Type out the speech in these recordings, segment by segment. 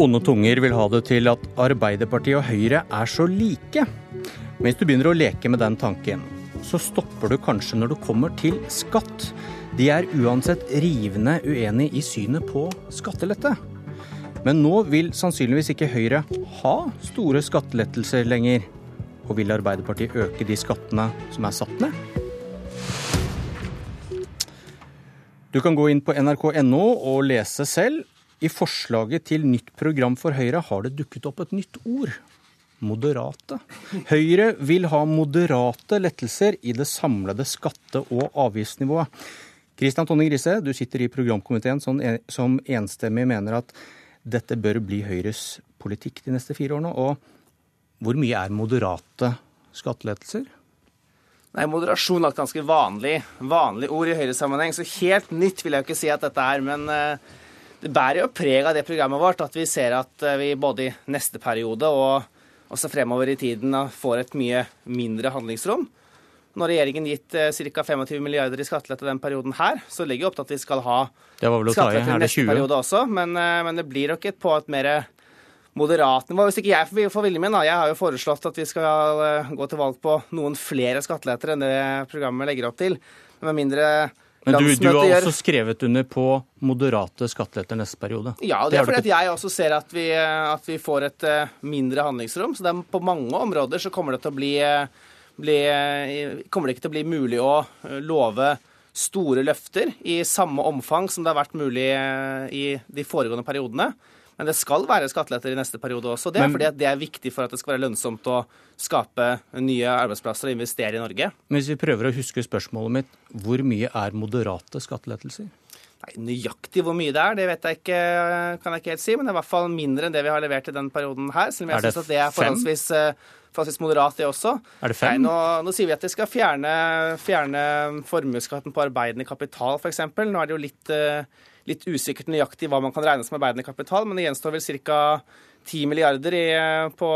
Onde tunger vil ha det til at Arbeiderpartiet og Høyre er så like. Mens du begynner å leke med den tanken, så stopper du kanskje når du kommer til skatt. De er uansett rivende uenig i synet på skattelette. Men nå vil sannsynligvis ikke Høyre ha store skattelettelser lenger. Og vil Arbeiderpartiet øke de skattene som er satt ned? Du kan gå inn på nrk.no og lese selv. I forslaget til nytt program for Høyre har det dukket opp et nytt ord. Moderate. Høyre vil ha moderate lettelser i det samlede skatte- og avgiftsnivået. Kristian Tonning Grise, du sitter i programkomiteen som enstemmig mener at dette bør bli Høyres politikk de neste fire årene. Og hvor mye er moderate skattelettelser? Nei, Moderasjon er et ganske vanlig, vanlig ord i Høyre-sammenheng, så helt nytt vil jeg ikke si at dette er. Men uh, det bærer jo preg av det programmet vårt at vi ser at eh, vi både i neste periode og også fremover i tiden får et mye mindre handlingsrom. Når regjeringen gitt eh, ca. 25 milliarder i skattelette den perioden her, så legger vi opp til at vi skal ha skattelette i neste periode også. Men, eh, men, det blir nok et på et mer moderat nivå. Hvis ikke jeg får viljen min, da. Jeg har jo foreslått at vi skal gå til valg på noen flere skatteletter enn det programmet legger opp til. Men med mindre men du, du, har også skrevet under på moderate skatteletter neste periode? Ja, det er fordi jeg også ser at vi, at vi, får et eh, mindre handlingsrom. Så er, på mange områder så kommer det, til å bli, eh, bli, eh, kommer det ikke til å bli mulig å love store løfter i samme omfang som det har vært mulig i de foregående periodene. Men det skal være skatteletter i neste periode også. Det er Men, fordi det er viktig for at det skal være lønnsomt å skape nye arbeidsplasser og investere i Norge. Men hvis vi prøver å huske spørsmålet mitt, hvor mye er moderate skattelettelser? Nei, Nøyaktig hvor mye det er, det vet jeg ikke, kan jeg ikke helt si. Men det er i hvert fall mindre enn det vi har levert i den perioden her. Selv om jeg syns det er forholdsvis, eh, forholdsvis moderat, det også. Er det fem? Nei, nå, nå sier vi at vi skal fjerne, fjerne formuesskatten på arbeidende kapital, f.eks. Nå er det jo litt uh, litt usikkert nøyaktig hva man kan regne som arbeidende kapital, men det gjenstår vel ca. 10 milliarder i, på,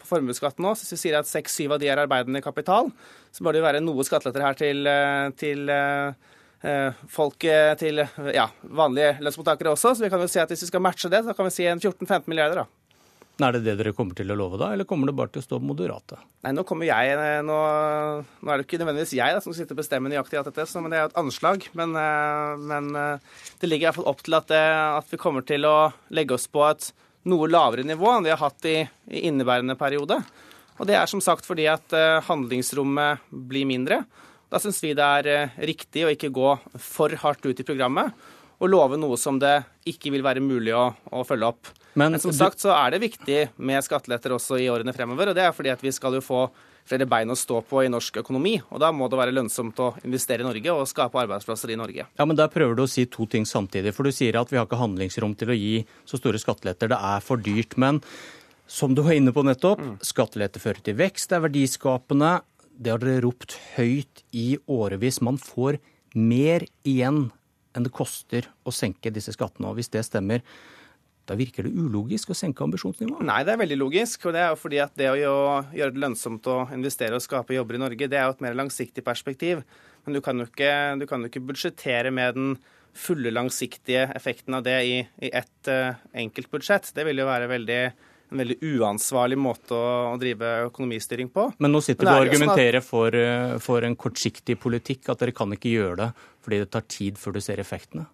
på formuesskatten nå. Så hvis vi sier at 6-7 av de er arbeidende kapital, så bør det jo være noe skatteletter her til, til uh, folk til ja, vanlige lønnsmottakere også. Så vi kan jo si at hvis vi skal matche det, så kan vi si 14-15 milliarder, da. Er det det dere kommer til å love da, eller kommer det bare til å stå moderate? Nei, nå kommer jeg Nå, nå er det ikke nødvendigvis jeg da, som sitter og bestemmer nøyaktig alt dette, men det er jo et anslag. Men, eh, men, eh, det ligger i hvert fall opp til at, det, eh, at, vi kommer til å legge oss på et noe lavere nivå enn vi har hatt i, i inneværende periode. Og det er som sagt fordi at handlingsrommet blir mindre. Da syns vi det er riktig å ikke gå for hardt ut i programmet og love noe som det ikke vil være mulig å, å følge opp. Men, Men, som sagt så er det viktig med skatteletter også i årene fremover. Og det er fordi at vi skal jo få flere bein å stå på i norsk økonomi. Og da må det være lønnsomt å investere i Norge og skape arbeidsplasser i Norge. Ja, Men der prøver du å si to ting samtidig. For du sier at vi har ikke handlingsrom til å gi så store skatteletter. Det er for dyrt. Men som du var inne på nettopp, mm. skattelette fører til vekst, det er verdiskapende. Det har dere ropt høyt i årevis. Man får mer igjen enn det koster å senke disse skattene. Og hvis det stemmer, da virker det ulogisk å senke ambisjonsnivået? Nei, det er veldig logisk. og Det er jo fordi at det å gjøre det lønnsomt å investere og skape jobber i Norge, det er jo et mer langsiktig perspektiv. Men du kan jo ikke, ikke budsjettere med den fulle langsiktige effekten av det i, i ett uh, enkelt budsjett. Det vil jo være veldig en veldig uansvarlig måte å, drive økonomistyring på. Men nå sitter du og sånn argumenterer for, eh, for, en kortsiktig politikk, at dere kan ikke gjøre det fordi det tar tid før du ser effektene?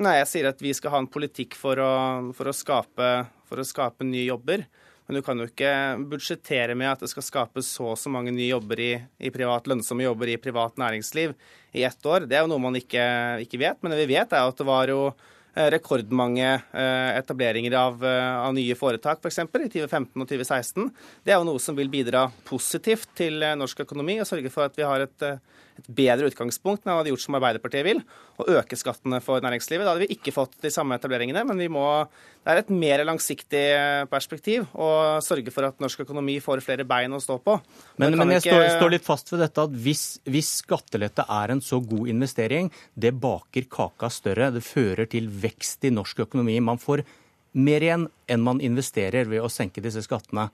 Nei, jeg sier at vi skal ha en politikk for å, for å, skape, for å skape, nye jobber. Men du kan jo ikke budsjettere med at det skal skapes så og så mange nye jobber i, i, privat, lønnsomme jobber i privat næringsliv i ett år. Det er jo noe man ikke, ikke vet. Men det vi vet, er at det var jo rekordmange eh, etableringer av, eh, av nye foretak, f.eks. For i 2015 og 2016. Det er jo noe som vil bidra positivt til norsk økonomi og sørge for at vi har et et bedre utgangspunkt enn det hadde gjort som Arbeiderpartiet vil, å øke skattene for næringslivet. Da hadde vi ikke fått de samme etableringene, men vi må, det er et mer langsiktig perspektiv å sørge for at norsk økonomi får flere bein å stå på. Men, men jeg ikke... står, står, litt fast ved dette at hvis, hvis skattelette er en så god investering, det baker kaka større. Det fører til vekst i norsk økonomi. Man får mer igjen enn man investerer ved å senke disse skattene.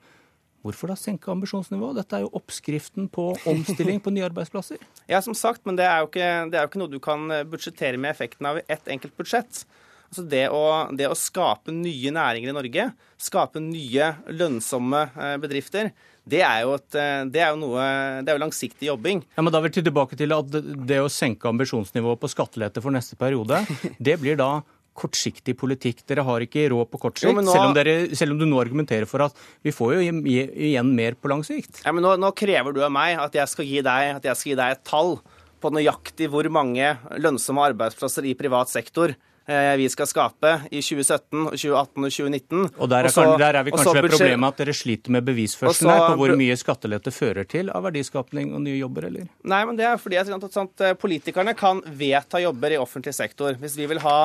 Hvorfor da senke ambisjonsnivået? Dette er jo oppskriften på omstilling på nye arbeidsplasser. Ja, som sagt, men det er, ikke, det er jo ikke, noe du kan budsjettere med effekten av i ett enkelt budsjett. Altså det, å, det å skape nye næringer i Norge, skape nye lønnsomme eh, bedrifter, det er jo, et, eh, det er jo noe, det er jo langsiktig jobbing. Ja, men Da vil vi tilbake til at det å senke ambisjonsnivået på skattelette for neste periode, det blir da kortsiktig politikk. Dere har ikke råd på kort sikt, nå... selv, om dere, selv, om du nå argumenterer for at vi får jo igjen mer på lang sikt. Ja, men nå, nå krever du av meg at jeg skal gi deg, at jeg skal gi deg et tall på nøyaktig hvor mange lønnsomme arbeidsplasser i privat sektor eh, vi skal skape i 2017, 2018 og 2019. Og Der er, også, der er vi kanskje ved problemet at dere sliter med bevisførselen her på hvor mye skattelette fører til av verdiskapning og nye jobber, eller? Nei, men det er fordi at, at eh, politikerne kan vedta jobber i offentlig sektor. Hvis vi vil ha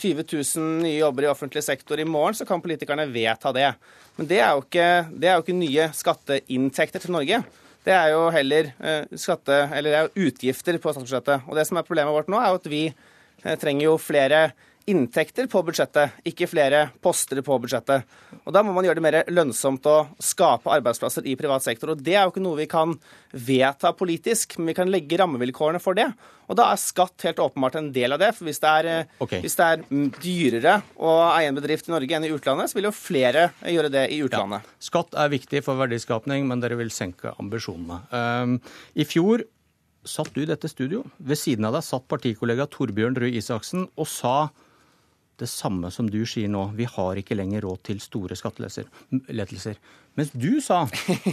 20 000 nye jobber i offentlig sektor i morgen, så kan politikerne vedta det. Men det er jo ikke, er jo ikke nye skatteinntekter til Norge. Det er jo heller eh, skatte, eller det er utgifter på statsbudsjettet. Og det som er problemet vårt nå, er jo at vi eh, trenger jo flere inntekter på budsjettet, ikke flere poster på budsjettet. Og Da må man gjøre det mer lønnsomt å skape arbeidsplasser i privat sektor. og Det er jo ikke noe vi kan vedta politisk, men vi kan legge rammevilkårene for det. Og Da er skatt helt åpenbart en del av det. for Hvis det er, okay. hvis det er dyrere å eie en bedrift i Norge enn i utlandet, så vil jo flere gjøre det i utlandet. Ja. Skatt er viktig for verdiskapning, men dere vil senke ambisjonene. Um, I fjor satt du i dette studio. Ved siden av deg satt partikollega Torbjørn Røe Isaksen og sa det samme som du sier nå. Vi har ikke lenger råd til store skattelettelser. Mens du sa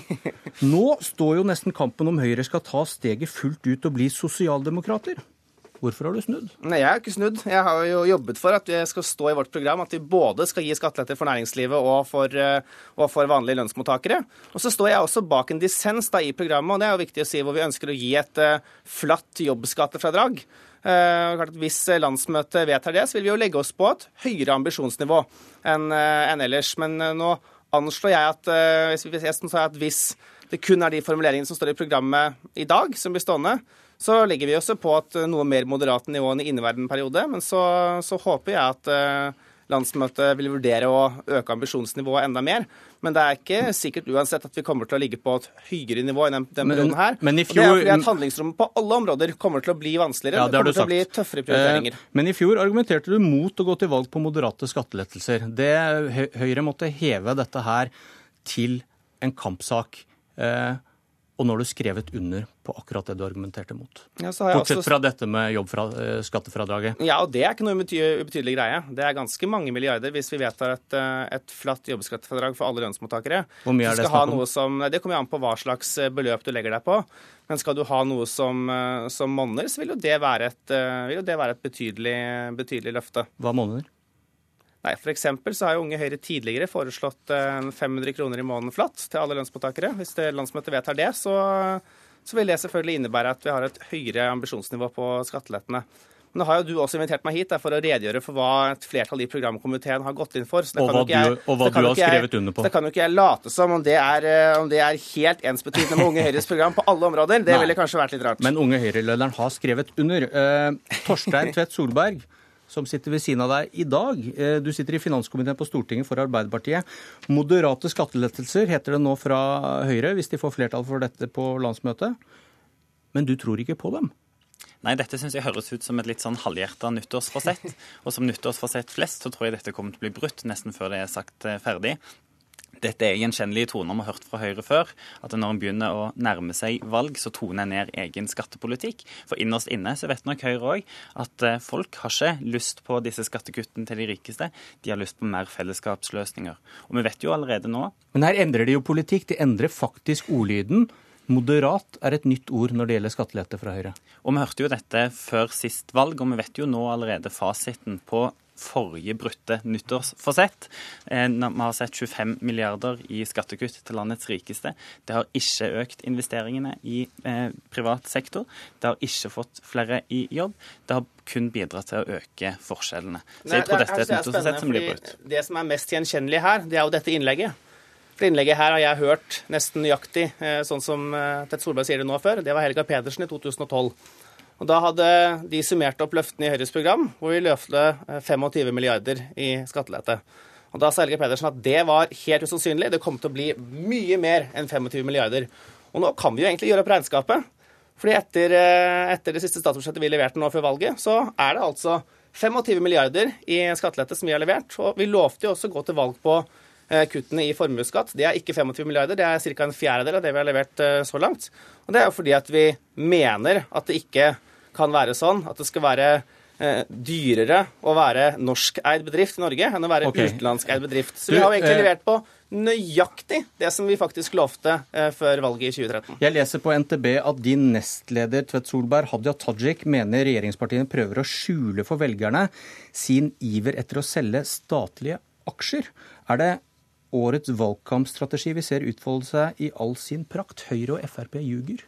nå står jo nesten kampen om Høyre skal ta steget fullt ut og bli sosialdemokrater. Hvorfor har du snudd? Nei, Jeg har ikke snudd. Jeg har jo jobbet for at det skal stå i vårt program at vi både skal gi skatteletter for næringslivet og for, eh, og for, vanlige lønnsmottakere. Og så står jeg også bak en dissens da i programmet, og det er jo viktig å si hvor vi ønsker å gi et uh, flatt jobbskattefradrag. Uh, hvis landsmøtet vedtar det, så vil vi jo legge oss på et høyere ambisjonsnivå enn ellers. Men nå anslår jeg at, at hvis det kun er de formuleringene som står i programmet i dag, som blir stående, så legger vi oss på et noe mer moderat nivå enn i inneværende periode. Men så, så håper jeg at landsmøtet vil vurdere å øke ambisjonsnivået enda mer. Men det er ikke sikkert uansett at vi kommer til å ligge på et høyere nivå enn den, den perioden her. Men i fjor... Og det er fordi at Handlingsrommet på alle områder kommer til å bli vanskeligere. Ja, det, det kommer til å bli tøffere prioriteringer. Eh, men i fjor argumenterte du mot å gå til valg på moderate skattelettelser. Det, Høyre måtte heve dette her til en kampsak. Eh, og nå har du skrevet under på akkurat det du argumenterte mot. Ja, Bortsett også... fra dette med jobbskattefradraget. skattefradraget. Ja, og det er ikke noe ubetydelig greie. Det er ganske mange milliarder hvis vi vedtar et, eh, et flatt jobbskattefradrag for alle lønnsmottakere. Hvor mye er det snakk om? Som, det kommer an på hva slags eh, beløp du legger deg på. Men skal du ha noe som, som monner, så vil jo det være et, det være et betydelig, betydelig løfte. Hva monner? Nei, F.eks. så har jo Unge Høyre tidligere foreslått 500 eh, kroner i måneden flatt til alle lønnsmottakere. Hvis det landsmøtet vedtar det, så, så, vil det selvfølgelig innebære at vi har et høyere ambisjonsnivå på skattelettene. Men nå har jo du også invitert meg hit for å redegjøre for hva et flertall i programkomiteen har gått inn for. og hva, jeg, du, og hva du, har skrevet under på. Så det kan jo ikke jeg late som om det er, eh, om det er helt ensbetydende med Unge Høyres program på alle områder. Det Nei. ville kanskje vært litt rart. Men Unge Høyre-lederen har skrevet under. Uh, Torstein Tvedt Solberg som sitter ved siden av deg i dag. Eh, du sitter i finanskomiteen på Stortinget for Arbeiderpartiet. Moderate skattelettelser heter det nå fra Høyre, hvis de får flertall for dette på landsmøtet. Men du tror ikke på dem? Nei, dette syns jeg høres ut som et litt sånn halvhjerta nyttårsforsett. Og som nyttårsforsett flest, så tror jeg dette kommer til å bli brutt nesten før det er sagt eh, ferdig. Dette er gjenkjennelige toner vi har hørt fra Høyre før. At når en begynner å nærme seg valg, så toner en ned egen skattepolitikk. For innerst inne så vet nok Høyre òg at eh, folk har ikke lyst på disse skattekuttene til de rikeste. De har lyst på mer fellesskapsløsninger. Og vi vet jo allerede nå Men her endrer de jo politikk. De endrer faktisk ordlyden. Moderat er et nytt ord når det gjelder skattelette fra Høyre. Og Vi hørte jo dette før sist valg, og vi vet jo nå allerede fasiten på forrige brutte nyttårsforsett. Eh, vi har sett 25 milliarder i skattekutt til landets rikeste. Det har ikke økt investeringene i eh, privat sektor. Det har ikke fått flere i jobb. Det har kun bidratt til å øke forskjellene. Så jeg tror dette er et nyttårsforsett som blir brutt. Det som er mest gjenkjennelig her, det er jo dette innlegget. For innlegget her har jeg hørt nesten nøyaktig, eh, sånn som Tett Solberg sier det nå før. Det var Helga Pedersen i 2012. Og Da hadde de summert opp løftene i Høyres program, hvor vi løfte 25 eh, milliarder i skattelette. Og Da sa Helge Pedersen at det var helt usannsynlig. Det kom til å bli mye mer enn 25 milliarder. Og nå kan vi jo egentlig gjøre opp regnskapet. Fordi etter, eh, etter det siste statsbudsjettet vi leverte nå før valget, så er det altså 25 milliarder i skattelette som vi har levert. Og vi lovte jo også å gå til valg på eh, kuttene i formuesskatt. Det er ikke 25 milliarder, det er ca. en fjerdedel av det vi har levert så langt. Og det er jo fordi at vi mener at det ikke kan være sånn at det skal være eh, dyrere å være norskeid bedrift i Norge enn å være okay. utenlandskeid bedrift. Så vi har jo egentlig eh, levert på nøyaktig det som vi faktisk lovte eh, før valget i 2013. Jeg leser på NTB at din nestleder Tvedt Solberg, Hadia Tajik, mener regjeringspartiene prøver å skjule for velgerne sin iver etter å selge statlige aksjer. Er det årets valgkampstrategi vi ser utfolde seg i all sin prakt? Høyre og Frp ljuger.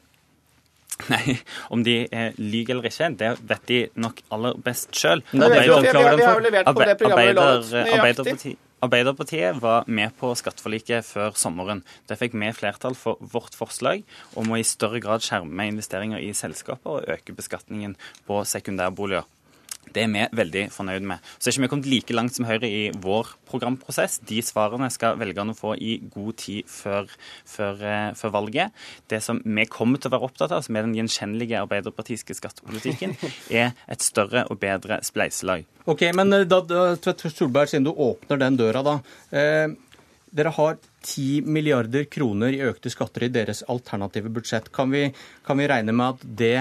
Nei, om de eh, lyver eller ikke, det vet de nok aller best sjøl. Vi, har levert på det programmet. Nøyaktig. Arbeiderpartiet var med på skatteforliket før sommeren. Der fikk vi flertall for vårt forslag om å i større grad skjerme investeringer i selskaper og øke beskatningen på sekundærboliger. Det er vi veldig fornøyd med. Så er ikke vi kommet like langt som Høyre i vår programprosess. De svarene skal velgerne få i god tid før, før, eh, før valget. Det som vi kommer til å være opptatt av, som er den gjenkjennelige arbeiderpartiske skattepolitikken, er et større og bedre spleiselag. Ok, men eh, da, da, Solberg, siden du åpner den døra, da. Eh, dere har 10 milliarder kroner i økte skatter i deres alternative budsjett. Kan vi, kan vi regne med at det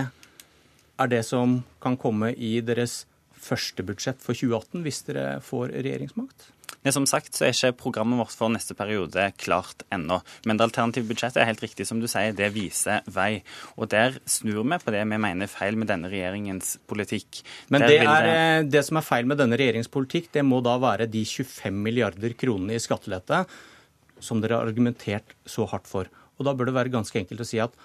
er det som kan komme i deres første budsjett for 2018, hvis dere får regjeringsmakt? Ja, som sagt så er ikke programmet vårt for neste periode klart ennå. Men det alternative budsjettet er helt riktig som du sier, det viser vei. Og der snur vi på det vi mener er feil med denne regjeringens politikk. Men det, er, det... det som er feil med denne regjeringens politikk, det må da være de 25 milliarder kronene i skattelette som dere har argumentert så hardt for. Og da bør det være ganske enkelt å si at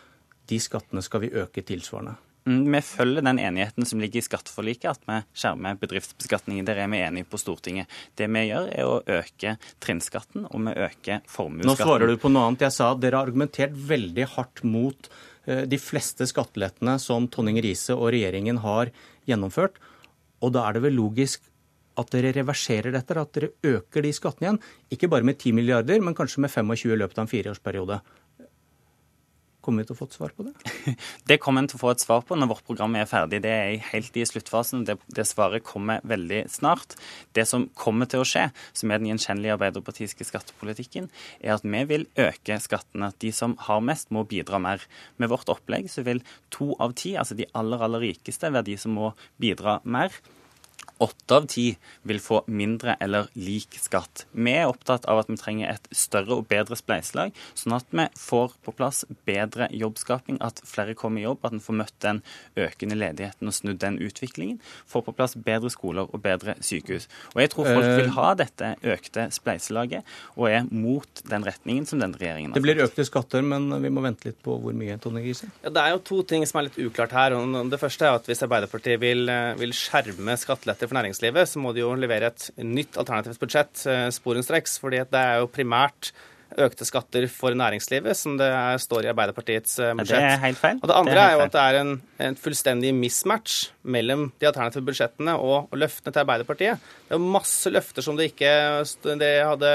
de skattene skal vi øke tilsvarende. Mm, Vi følger den enigheten som ligger i skatteforliket, at vi skjermer bedriftsbeskatningen. Der er vi enige på Stortinget. Det vi gjør, er å øke trinnskatten, og vi øker Nå svarer du på noe annet. Jeg sa dere har argumentert veldig hardt mot eh, de fleste skattelettene som Tonning Riise og regjeringen har gjennomført. Og da er det vel logisk at dere reverserer dette, at dere øker de skattene igjen. Ikke bare med 10 milliarder, men kanskje med 25 i løpet av en fireårsperiode. Kommer vi til å få et svar på det? Det kommer en til å få et svar på når vårt program er ferdig. Det er helt i sluttfasen. Det, det svaret kommer veldig snart. Det som kommer til å skje, som er den gjenkjennelige arbeiderpartiske skattepolitikken, er at vi vil øke skattene. At de som har mest, må bidra mer. Med vårt opplegg så vil to av ti, altså de aller, aller rikeste, være de som må bidra mer. Åtte av ti vil få mindre eller lik skatt. Vi er opptatt av at vi trenger et større og bedre spleiselag, sånn at vi får på plass bedre jobbskaping, at flere kommer i jobb, at en får møtt den økende ledigheten og snudd den utviklingen. Får på plass bedre skoler og bedre sykehus. Og jeg tror folk vil ha dette økte spleiselaget, og er mot den retningen som denne regjeringen har. Det blir økte skatter, men vi må vente litt på hvor mye, Tonning Gise? Ja, det er jo to ting som er litt uklart her. Det første er at hvis Arbeiderpartiet vil, eh, vil skjerme skatteletter for næringslivet, så må de jo levere et nytt alternativt budsjett eh, sporenstreks. fordi det er jo primært økte skatter for næringslivet som det er, står i Arbeiderpartiets eh, Ja, budsjett. Det er helt feil. Og det andre Det er, jo at det er en, en fullstendig mismatch mellom de alternative budsjettene og, og løftene til Arbeiderpartiet. Det er jo masse løfter som det ikke det hadde,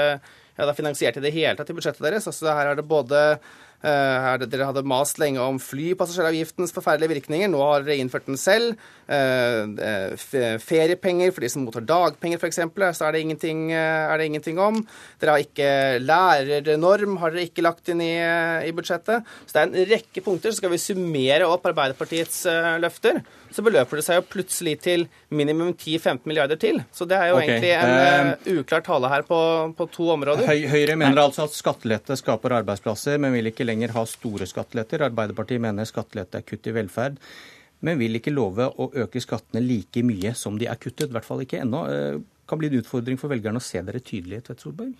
hadde finansiert i det hele tatt i budsjettet deres. Altså Her er det både eh, her, dere hadde mast lenge om flypassasjeravgiftens forferdelige virkninger. Nå har dere innført den selv. Eh, eh, feriepenger for de som mottar dagpenger, f.eks., så er det, ingenting, eh, er det ingenting om. Dere har ikke lærernorm, har dere ikke lagt inn i, eh, i budsjettet. Så det er en rekke punkter. Så skal vi summere opp Arbeiderpartiets eh, løfter, så beløper det seg jo plutselig til minimum 10-15 milliarder til. Så det er jo okay. egentlig en uh, uklar tale her på, på to områder. Høyre mener altså at skattelette skaper arbeidsplasser, men vil ikke lenger ha store skatteletter. Arbeiderpartiet mener skattelette er kutt i velferd, men vil ikke love å øke skattene like mye som de er kuttet. I hvert fall ikke ennå. Eh, Kan bli en utfordring for velgerne å se dere tydelig, Tvedt Solberg?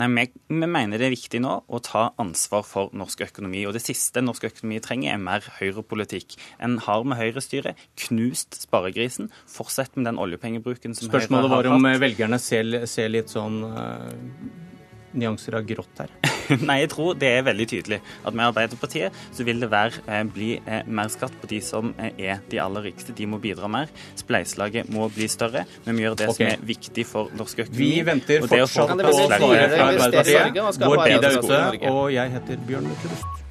Nei, vi, vi mener det er viktig nå å ta ansvar for norsk økonomi. Og det siste norsk økonomi trenger, er mer høyrepolitikk. En har med høyrestyret knust sparegrisen. Fortsett med den oljepengebruken som Spørsmålet Høyre har hatt. Spørsmålet var om velgerne ser, ser litt sånn eh, nyanser av grått her. Nei, jeg tror det er veldig tydelig at med Arbeiderpartiet så vil det være, eh, bli eh, mer skatt på de som eh, er de aller rikeste. De må bidra mer. Spleiselaget må bli større. Men vi gjør det okay. som er viktig for norsk økonomi. Vi venter fortsatt på svaret fra Arbeiderpartiet. Vår tid er ute, og jeg heter Bjørn Myklebust.